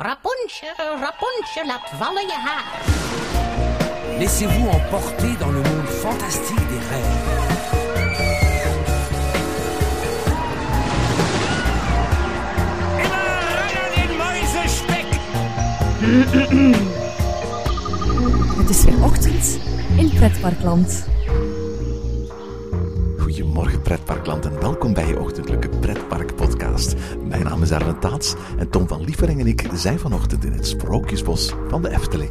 Rapunzel, Rapunzel, laat vallen je haar. Laissez-vous emporter dans le monde fantastique des rêves. Immer an den Mäusespeck! Het is weer ochtend in Pretparkland. Goedemorgen pretparkland en welkom bij je ochtendelijke pretpark Mijn naam is Arne Taats en Tom van Lievering en ik zijn vanochtend in het Sprookjesbos van de Efteling.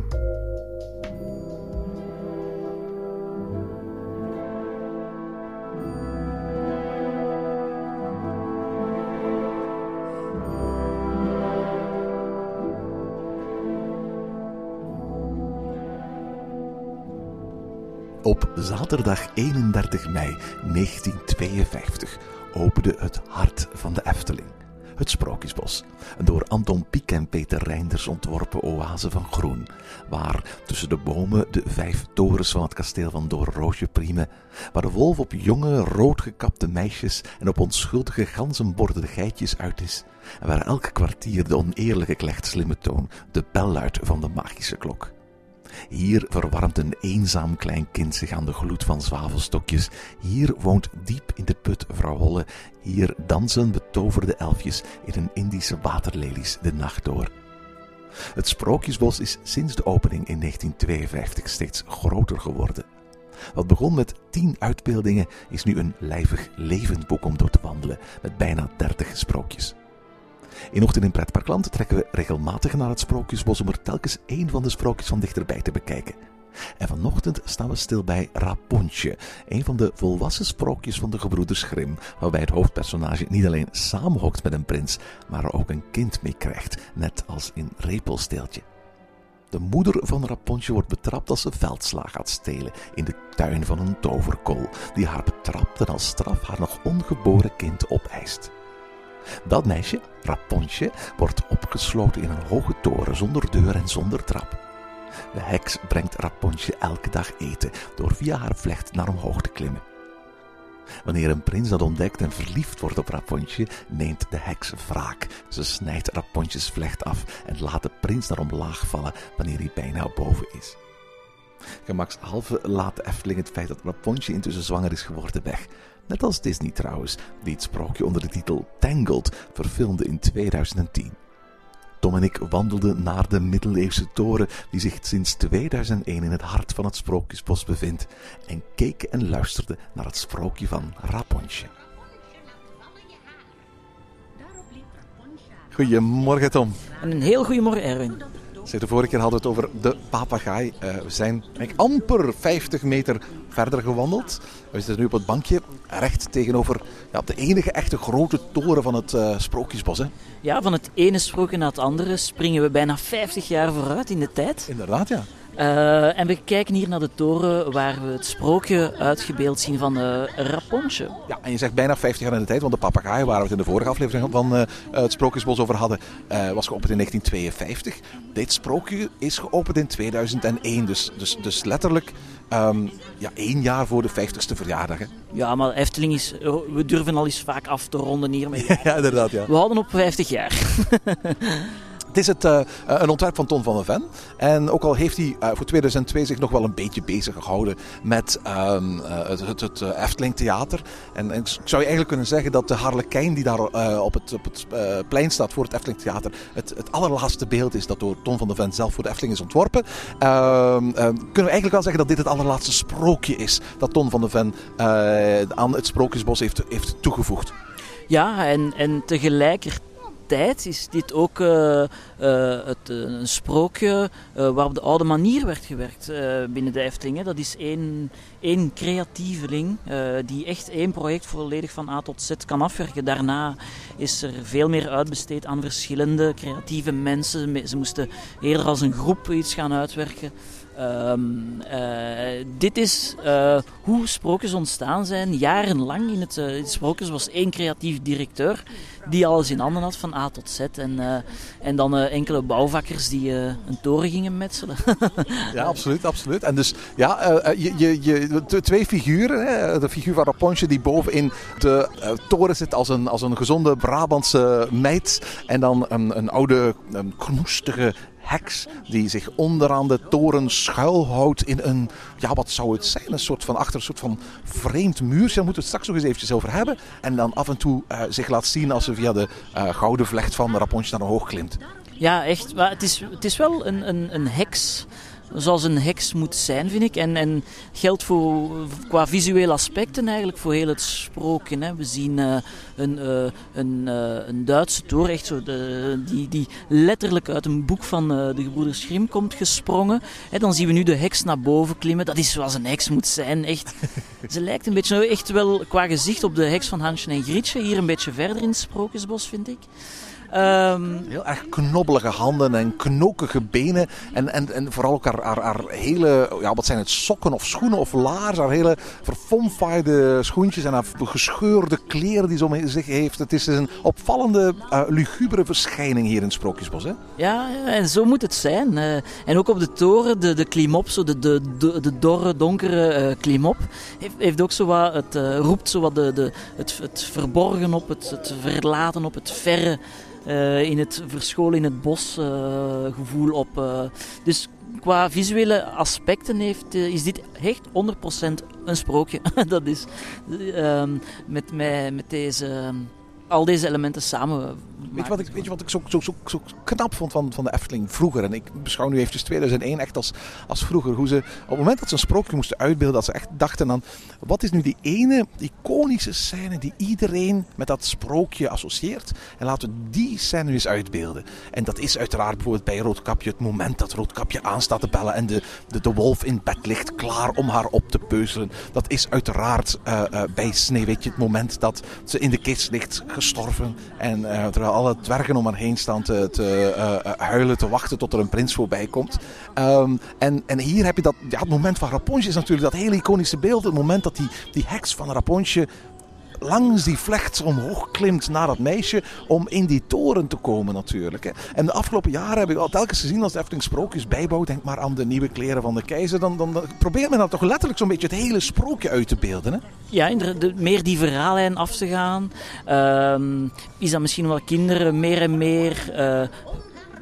Op zaterdag 31 mei 1952 opende het hart van de Efteling. Een door Anton Pieck en Peter Reinders ontworpen oase van groen, waar tussen de bomen de vijf torens van het kasteel van Doornroosje priemen, waar de wolf op jonge, roodgekapte meisjes en op onschuldige ganzenborden geitjes uit is, en waar elk kwartier de oneerlijke klechtslimme toon de bel luidt van de magische klok. Hier verwarmt een eenzaam klein kind zich aan de gloed van zwavelstokjes. Hier woont diep in de put vrouw Holle. Hier dansen betoverde elfjes in een Indische waterlelies de nacht door. Het Sprookjesbos is sinds de opening in 1952 steeds groter geworden. Wat begon met tien uitbeeldingen is nu een lijvig levend boek om door te wandelen met bijna 30 sprookjes. In Ochtend in Pretparkland trekken we regelmatig naar het Sprookjesbos om er telkens één van de sprookjes van dichterbij te bekijken. En vanochtend staan we stil bij Rapontje, een van de volwassen sprookjes van de gebroeders Grimm, waarbij het hoofdpersonage niet alleen samenhokt met een prins, maar er ook een kind mee krijgt, net als in Repelsteeltje. De moeder van Rapontje wordt betrapt als ze veldslaag gaat stelen in de tuin van een toverkool, die haar betrapt en als straf haar nog ongeboren kind opeist. Dat meisje, Rapontje, wordt opgesloten in een hoge toren zonder deur en zonder trap. De heks brengt Rapontje elke dag eten door via haar vlecht naar omhoog te klimmen. Wanneer een prins dat ontdekt en verliefd wordt op Rapontje, neemt de heks wraak. Ze snijdt Rapontjes vlecht af en laat de prins naar omlaag vallen wanneer hij bijna boven is. Gemakshalve laat de Efteling het feit dat Rapontje intussen zwanger is geworden weg. Net als Disney trouwens, die het sprookje onder de titel Tangled verfilmde in 2010. Tom en ik wandelden naar de middeleeuwse toren die zich sinds 2001 in het hart van het Sprookjesbos bevindt en keken en luisterden naar het sprookje van Rapontje. Goedemorgen Tom. En een heel goedemorgen, Erwin. Zeg, de vorige keer hadden we het over de papegaai. Eh, we zijn amper 50 meter verder gewandeld. We zitten nu op het bankje recht tegenover ja, de enige echte grote toren van het eh, Sprookjesbos. Hè? Ja, van het ene sprookje naar het andere springen we bijna 50 jaar vooruit in de tijd. Inderdaad, ja. Uh, en we kijken hier naar de toren waar we het sprookje uitgebeeld zien van uh, Rapontje. Ja, en je zegt bijna 50 jaar in de tijd, want de papegaai waar we het in de vorige aflevering van uh, het Sprookjesbos over hadden, was geopend in 1952. Dit sprookje is geopend in 2001, dus, dus, dus letterlijk um, ja, één jaar voor de 50ste verjaardag. Hè? Ja, maar Efteling is, we durven al eens vaak af te ronden hiermee. ja, inderdaad. Ja. We houden op 50 jaar. Het is het, uh, een ontwerp van Ton van der Ven. En ook al heeft hij uh, voor 2002 zich nog wel een beetje bezig gehouden met uh, het, het, het Efteling Theater. En, ik zou je eigenlijk kunnen zeggen dat de harlekijn die daar op het, op het plein staat voor het Efteling Theater het, het allerlaatste beeld is dat door Ton van der Ven zelf voor de Efteling is ontworpen. Ehm, kunnen we eigenlijk wel zeggen dat dit het allerlaatste sprookje is dat Ton van der Ven aan het Sprookjesbos heeft, heeft toegevoegd. Ja, en, en tegelijkertijd tijd is dit ook uh, uh, het, uh, een sprookje waar op de oude manier werd gewerkt binnen de Efteling. Dat is één, één creatieveling die echt één project volledig van A tot Z kan afwerken. Daarna is er veel meer uitbesteed aan verschillende creatieve mensen. Ze moesten eerder als een groep iets gaan uitwerken. Ehm, eh, dit is eh, hoe sprookjes ontstaan zijn. Jarenlang in het, uh, sprookjes was één creatief directeur die alles in handen had van A tot Z. En, en dan enkele bouwvakkers die een toren gingen metselen. ja, absoluut, absoluut. En dus ja, je, je, je, twee figuren. Hè? De figuur van Rapunzel die bovenin de toren zit als een, als een gezonde Brabantse meid. En dan een, een oude, een knoestige heks die zich onderaan de toren schuilhoudt in een, ja wat zou het zijn, een soort van achter een soort van vreemd muurtje. Daar moeten we het straks nog eens eventjes over hebben. En dan af en toe uh, zich laat zien als ze via de uh, gouden vlecht van Rapunzel naar omhoog klimt. Ja, echt. Maar het, is, het is wel een, een, een heks zoals een heks moet zijn, vind ik. En, en geldt voor, qua visuele aspecten eigenlijk voor heel het sprookje. Hè. We zien uh, een, uh, een, uh, een Duitse toren, echt zo, de, die, die letterlijk uit een boek van de gebroeders Grimm komt gesprongen. Hè, dan zien we nu de heks naar boven klimmen. Dat is zoals een heks moet zijn, echt. Ze lijkt een beetje echt wel qua gezicht op de heks van Hansje en Grietje. Hier een beetje verder in het Sprookjesbos, vind ik. Um, Heel erg knobbelige handen en knokige benen. En, en, en vooral ook haar, haar, haar, hele, ja, wat zijn het, sokken of schoenen of laars. Haar hele verfomfaaide schoentjes en haar gescheurde kleren die ze om zich heeft. Het is een opvallende, uh, lugubere verschijning hier in het Sprookjesbos. Hè? Ja, en zo moet het zijn. Uh, en ook op de toren, de, de klimop, zo de, de, de, de dorre, donkere uh, klimop, heeft, heeft ook zo wat, het roept zo wat de, de, het, het verborgen op, het, het verlaten op, het verre. Uh, in het verscholen in het bos uh, gevoel op. Uh, dus qua visuele aspecten heeft, is dit echt 100% een sprookje. dat is met, met, met deze al deze elementen samen. Weet je wat ik, weet je wat ik zo, zo, zo, zo knap vond van, van de Efteling vroeger? En ik beschouw nu eventjes 2001 echt als, als vroeger. Hoe ze op het moment dat ze een sprookje moesten uitbeelden, dat ze echt dachten aan... Wat is nu die ene iconische scène die iedereen met dat sprookje associeert? En laten we die scène nu eens uitbeelden. En dat is uiteraard bijvoorbeeld bij Roodkapje het moment dat Roodkapje aanstaat te bellen en de, de, de wolf in bed ligt klaar om haar op te peuzelen. Dat is uiteraard uh, uh, bij Sneeuwwitje het moment dat ze in de kist ligt gestorven. En uh, alle dwergen om haar heen staan te, te uh, huilen, te wachten tot er een prins voorbij komt. Um, en, en hier heb je dat, het moment van Rapunzel is natuurlijk dat hele iconische beeld. Het moment dat die, die heks van Rapunzel langs die vlecht omhoog klimt naar dat meisje om in die toren te komen natuurlijk. Hè. En de afgelopen jaren heb ik al telkens gezien als de Efteling sprookjes bijbouwt, denk maar aan de nieuwe kleren van de keizer, dan, dan, probeert men dan toch letterlijk zo'n beetje het hele sprookje uit te beelden. Hè? Ja, meer die verhaallijn af te gaan. Uh, is dat misschien wel kinderen meer en meer uh,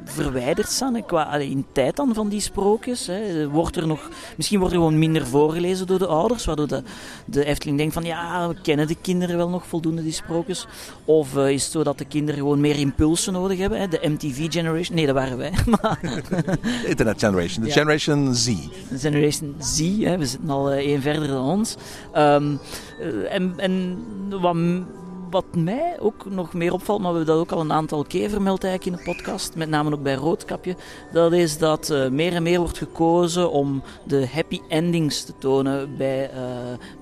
verwijderd staan qua in tijd dan van die sprookjes. Hè. Wordt er nog, misschien wordt er gewoon minder voorgelezen door de ouders, waardoor de, de Efteling denkt van ja, we kennen de kinderen wel nog voldoende die sprookjes. Of uh, is het zo dat de kinderen gewoon meer impulsen nodig hebben? Hè. De MTV Generation, nee dat waren wij. Internet Generation, de ja. Generation Z. De Generation Z, hè. we zitten al uh, één verder dan ons. Um, uh, en, en wat wat mij ook nog meer opvalt, maar we hebben dat ook al een aantal keer vermeld eigenlijk in de podcast, met name ook bij Roodkapje, dat is dat uh, meer en meer wordt gekozen om de happy endings te tonen bij, uh,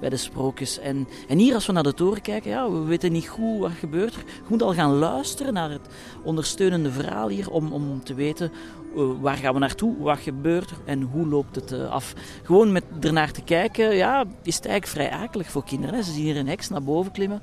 bij de sprookjes. En, en hier, als we naar de toren kijken, ja, we weten niet goed wat gebeurt er. Je moet al gaan luisteren naar het ondersteunende verhaal hier, om, om te weten waar gaan we naartoe, wat gebeurt er en hoe loopt het uh, af. Gewoon met ernaar te kijken, ja, is het eigenlijk vrij akelig voor kinderen. Hè. Ze zien hier een heks naar boven klimmen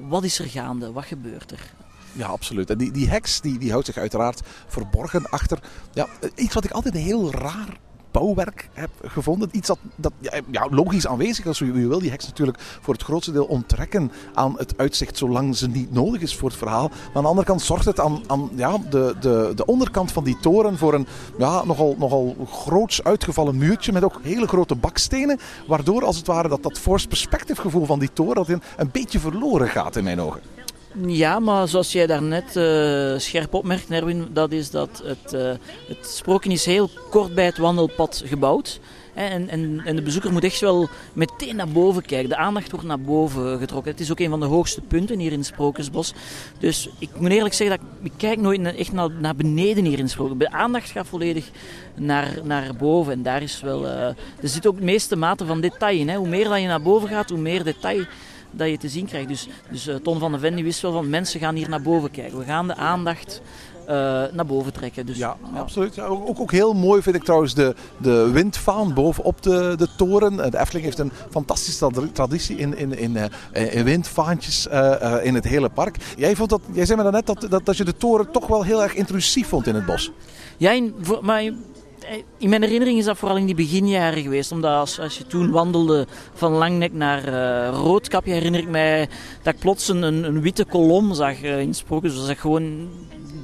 wat is er gaande? Wat gebeurt er? Ja, absoluut. En die, die heks die, die houdt zich uiteraard verborgen achter ja, iets wat ik altijd heel raar bouwwerk heb gevonden. Iets dat, dat ja, logisch aanwezig is, als u wil. Die heks natuurlijk voor het grootste deel onttrekken aan het uitzicht, zolang ze niet nodig is voor het verhaal. Maar aan de andere kant zorgt het aan, aan ja, de, de, de onderkant van die toren voor een ja, nogal, nogal groots uitgevallen muurtje met ook hele grote bakstenen. Waardoor als het ware dat, dat forced perspective gevoel van die toren dat een beetje verloren gaat in mijn ogen. Ja, maar zoals jij daarnet uh, scherp opmerkt, Nerwin, dat is dat het, uh, het sprookje is heel kort bij het wandelpad gebouwd. En, en, en, de bezoeker moet echt wel meteen naar boven kijken. De aandacht wordt naar boven getrokken. Het is ook een van de hoogste punten hier in het Sprookjesbos. Dus ik moet eerlijk zeggen dat ik, kijk nooit echt naar, naar beneden hier in het. De aandacht gaat volledig naar, naar boven. En daar is wel... Uh, er zit ook de meeste mate van detail in. Hè. Hoe meer dat je naar boven gaat, hoe meer detail dat je te zien krijgt. Dus, dus uh, Ton van de Ven wist wel van mensen gaan hier naar boven kijken. We gaan de aandacht eh, naar boven trekken. Dus, Ja, absoluut. Ja, ook, ook- heel mooi vind ik trouwens de, de windvaan bovenop de, de toren. Eh, De Efteling heeft een fantastische tra- traditie in, in, in, eh, in windvaantjes eh, eh, in het hele park. Jij, vond dat, jij zei me daarnet dat, dat, dat je de toren toch wel heel erg intrusief vond in het bos. Ja, in, voor, maar in in mijn herinnering is dat vooral in die beginjaren geweest. Omdat als, als je toen wandelde van Langnek naar eh, Roodkapje, herinner ik mij dat ik plots een, een, witte kolom zag eh, in Sprookjes. Dus dat ik gewoon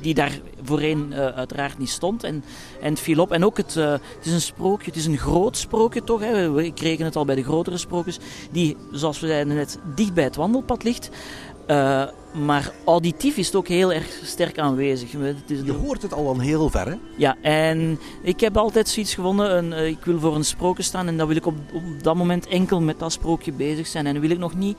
die daar voorheen eh, uiteraard niet stond. En, en het viel op. En ook het, eh, het is een sprookje, het is een groot sprookje toch. Hè. We kregen het al bij de grotere sprookjes. Die, zoals we zeiden net, dicht bij het wandelpad ligt. Eh, maar auditief is het ook heel erg sterk aanwezig. Het is Je hoort het al van heel ver, hè? ja, en ik heb altijd zoiets gevonden, een, eh, ik wil voor een sprookje staan en dan wil ik op, op dat moment enkel met dat sprookje bezig zijn. En dan wil ik nog niet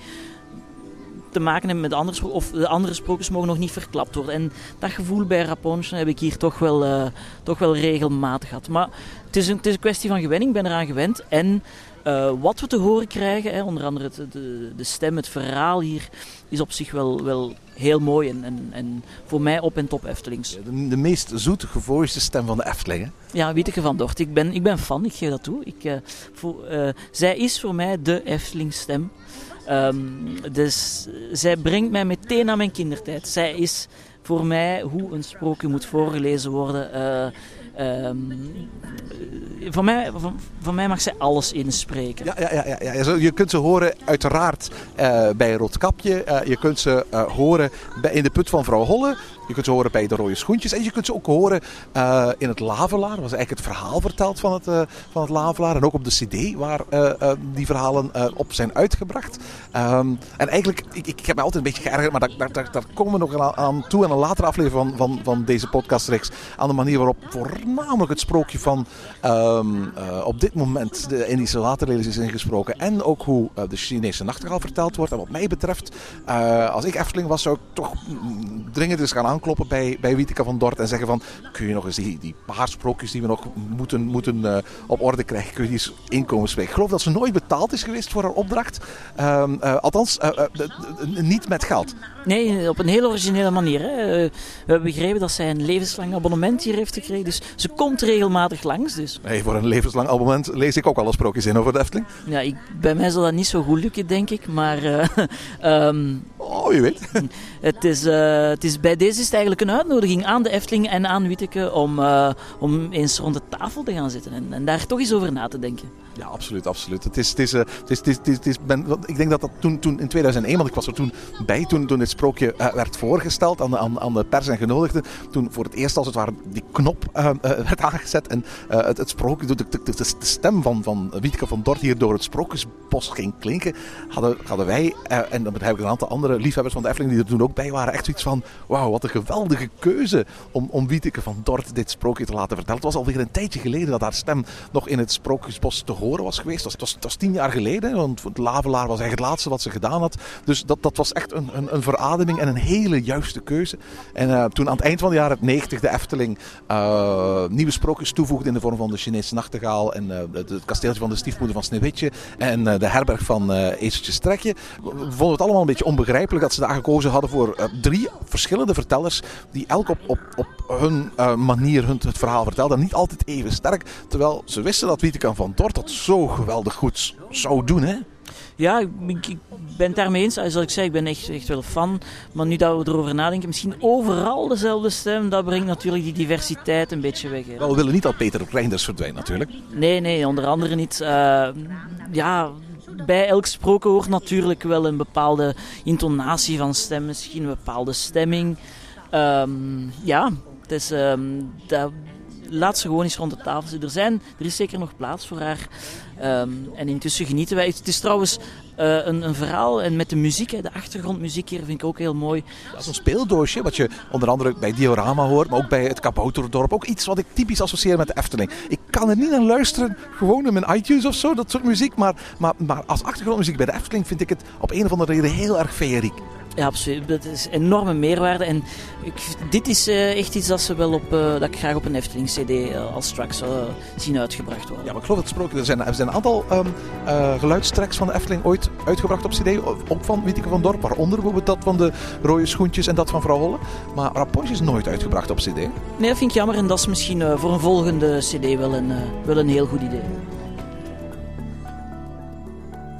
te maken hebben met andere sprookjes, of de andere sprookjes mogen nog niet verklapt worden. En dat gevoel bij Rapunzel heb ik hier toch wel, eh, toch wel regelmatig gehad. Maar het is, een, het is een kwestie van gewenning, ik ben eraan gewend. En eh, wat we te horen krijgen, hè, onder andere het, de, de stem, het verhaal hier, is op zich wel, wel heel mooi en, en, en voor mij op en top Eftelings. De, de meest zoete, gevoelige stem van de Efteling, hè? Ja, Wieteke van Dort. Ik ben, ik ben fan, ik geef dat toe. Ik, eh, voor, eh, zij is voor mij de Efteling-stem. Ehm, dus zij brengt mij meteen aan mijn kindertijd. Zij is voor mij hoe een sprookje moet voorgelezen worden. Eh, ehm, eh, van, mij, mag zij alles inspreken. Ja, ja, ja, ja, Je kunt ze horen uiteraard eh, bij Roodkapje. Eh, je kunt ze eh, horen bij, in de put van vrouw Holle. Je kunt ze horen bij de rode schoentjes. En je kunt ze ook horen eh, in het Lavelaar. Was eigenlijk het verhaal verteld van het, eh, van het Lavelaar. En ook op de cd waar eh, die verhalen op zijn uitgebracht. Ehm, en eigenlijk, ik, ik heb me altijd een beetje geërgerd. Maar daar, daar, daar, komen we nog aan, aan toe in een latere aflevering van, van, van deze podcastreeks. Aan de manier waarop voornamelijk het sprookje van ehm, eh, op dit moment de Indische waterlelies is ingesproken. En ook hoe de Chinese nachtegaal verteld wordt. En wat mij betreft, als ik Efteling was, zou ik toch mm, dringend eens gaan aankloppen bij, bij van Dort. En zeggen van, kun je nog eens die, die paar sprookjes die we nog moeten, moeten eh, op orde krijgen, kun je die eens inkomen spreken. Ik geloof dat ze nooit betaald is geweest voor haar opdracht. Ehm, eh, althans, eh, niet met geld. Nee, op een heel originele manier. Hè. We hebben begrepen dat zij een levenslang abonnement hier heeft gekregen. Dus ze komt regelmatig langs. Dus Hey, voor een levenslang abonnement lees ik ook alle sprookjes in over de Efteling. ja, ik, bij mij zal dat niet zo goed lukken, denk ik. Maar eh, ehm, Oh, je weet. het is, het is, bij deze is eigenlijk een uitnodiging aan de Efteling en aan Witteke om, eh, om eens rond de tafel te gaan zitten en, en daar toch eens over na te denken. Ja, absoluut, absoluut. Het is, het is, eh, het is, ik denk dat dat toen, toen in 2001, want ik was er toen bij toen, toen dit sprookje eh, werd voorgesteld aan de, aan, aan de pers en genodigden. Toen voor het eerst als het ware die knop werd aangezet en het, het sprookje, de, de, de, de stem van, van Wietke van Dort hier door het sprookjesbos ging klinken, hadden, hadden wij, en dan heb ik een aantal andere liefhebbers van de Efteling die er toen ook bij waren, echt zoiets van, wauw, wat een geweldige keuze om, om Wieteke van Dort dit sprookje te laten vertellen. Het was alweer een tijdje geleden dat haar stem nog in het sprookjesbos te horen was geweest. Dat was, het was, tien jaar geleden, want het Lavelaar was eigenlijk het laatste wat ze gedaan had. Dus dat, dat was echt een, een, een verademing en een hele juiste keuze. En eh, toen aan het eind van de jaren 90 de Efteling eh, nieuwe sprookjes toevoegde in de vorm van de Chinese nachtegaal en eh, het, kasteeltje van de stiefmoeder van Sneeuwwitje en de herberg van Ezeltje Strekje, vonden het allemaal een beetje onbegrijpelijk dat ze daar gekozen hadden voor drie verschillende vertellers die elk op, op, op hun eh, manier hun, het verhaal vertelden. En niet altijd even sterk, terwijl ze wisten dat Wieteke van Dort dat zo geweldig goed zou doen. Hè? Ja, ik, ben het daarmee eens. Zoals ik zei, ik ben echt, echt wel fan. Maar nu dat we erover nadenken, misschien overal dezelfde stem, dat brengt natuurlijk die diversiteit een beetje weg. hè. Wel, we willen niet dat Peter Reinders verdwijnt natuurlijk. Nee, nee, onder andere niet. Eh, ja, bij elk sproken hoort natuurlijk wel een bepaalde intonatie van stem, misschien een bepaalde stemming. Ehm, ja, het is, ehm, laat ze gewoon eens rond de tafel zitten. Er, zijn, er is zeker nog plaats voor haar. Ehm, en intussen genieten wij. Het is trouwens eh, een, een verhaal en met de muziek, de achtergrondmuziek hier vind ik ook heel mooi. Dat is een speeldoosje, wat je onder andere bij Diorama hoort, maar ook bij het Kabouterdorp. Ook iets wat ik typisch associeer met de Efteling. Ik kan er niet naar luisteren, gewoon in mijn iTunes of zo, dat soort muziek. Maar, maar, maar als achtergrondmuziek bij de Efteling vind ik het op een of andere reden heel erg feeriek. Ja, absoluut. Dat is een enorme meerwaarde. En ik, dit is uh, echt iets dat, ze wel op, uh, dat ik graag op een Efteling-CD uh, als straks zou zien uitgebracht worden. Ja, maar ik geloof dat gesproken. Er zijn, er zijn een aantal um, geluidstracks van de Efteling ooit uitgebracht op CD. Ook van Wieteke van Dorp, waaronder bijvoorbeeld dat van de rode schoentjes en dat van Vrouw Holle. Maar Rapunzel is nooit uitgebracht op CD. Nee, dat vind ik jammer. En dat is misschien voor een volgende CD wel een, wel een heel goed idee.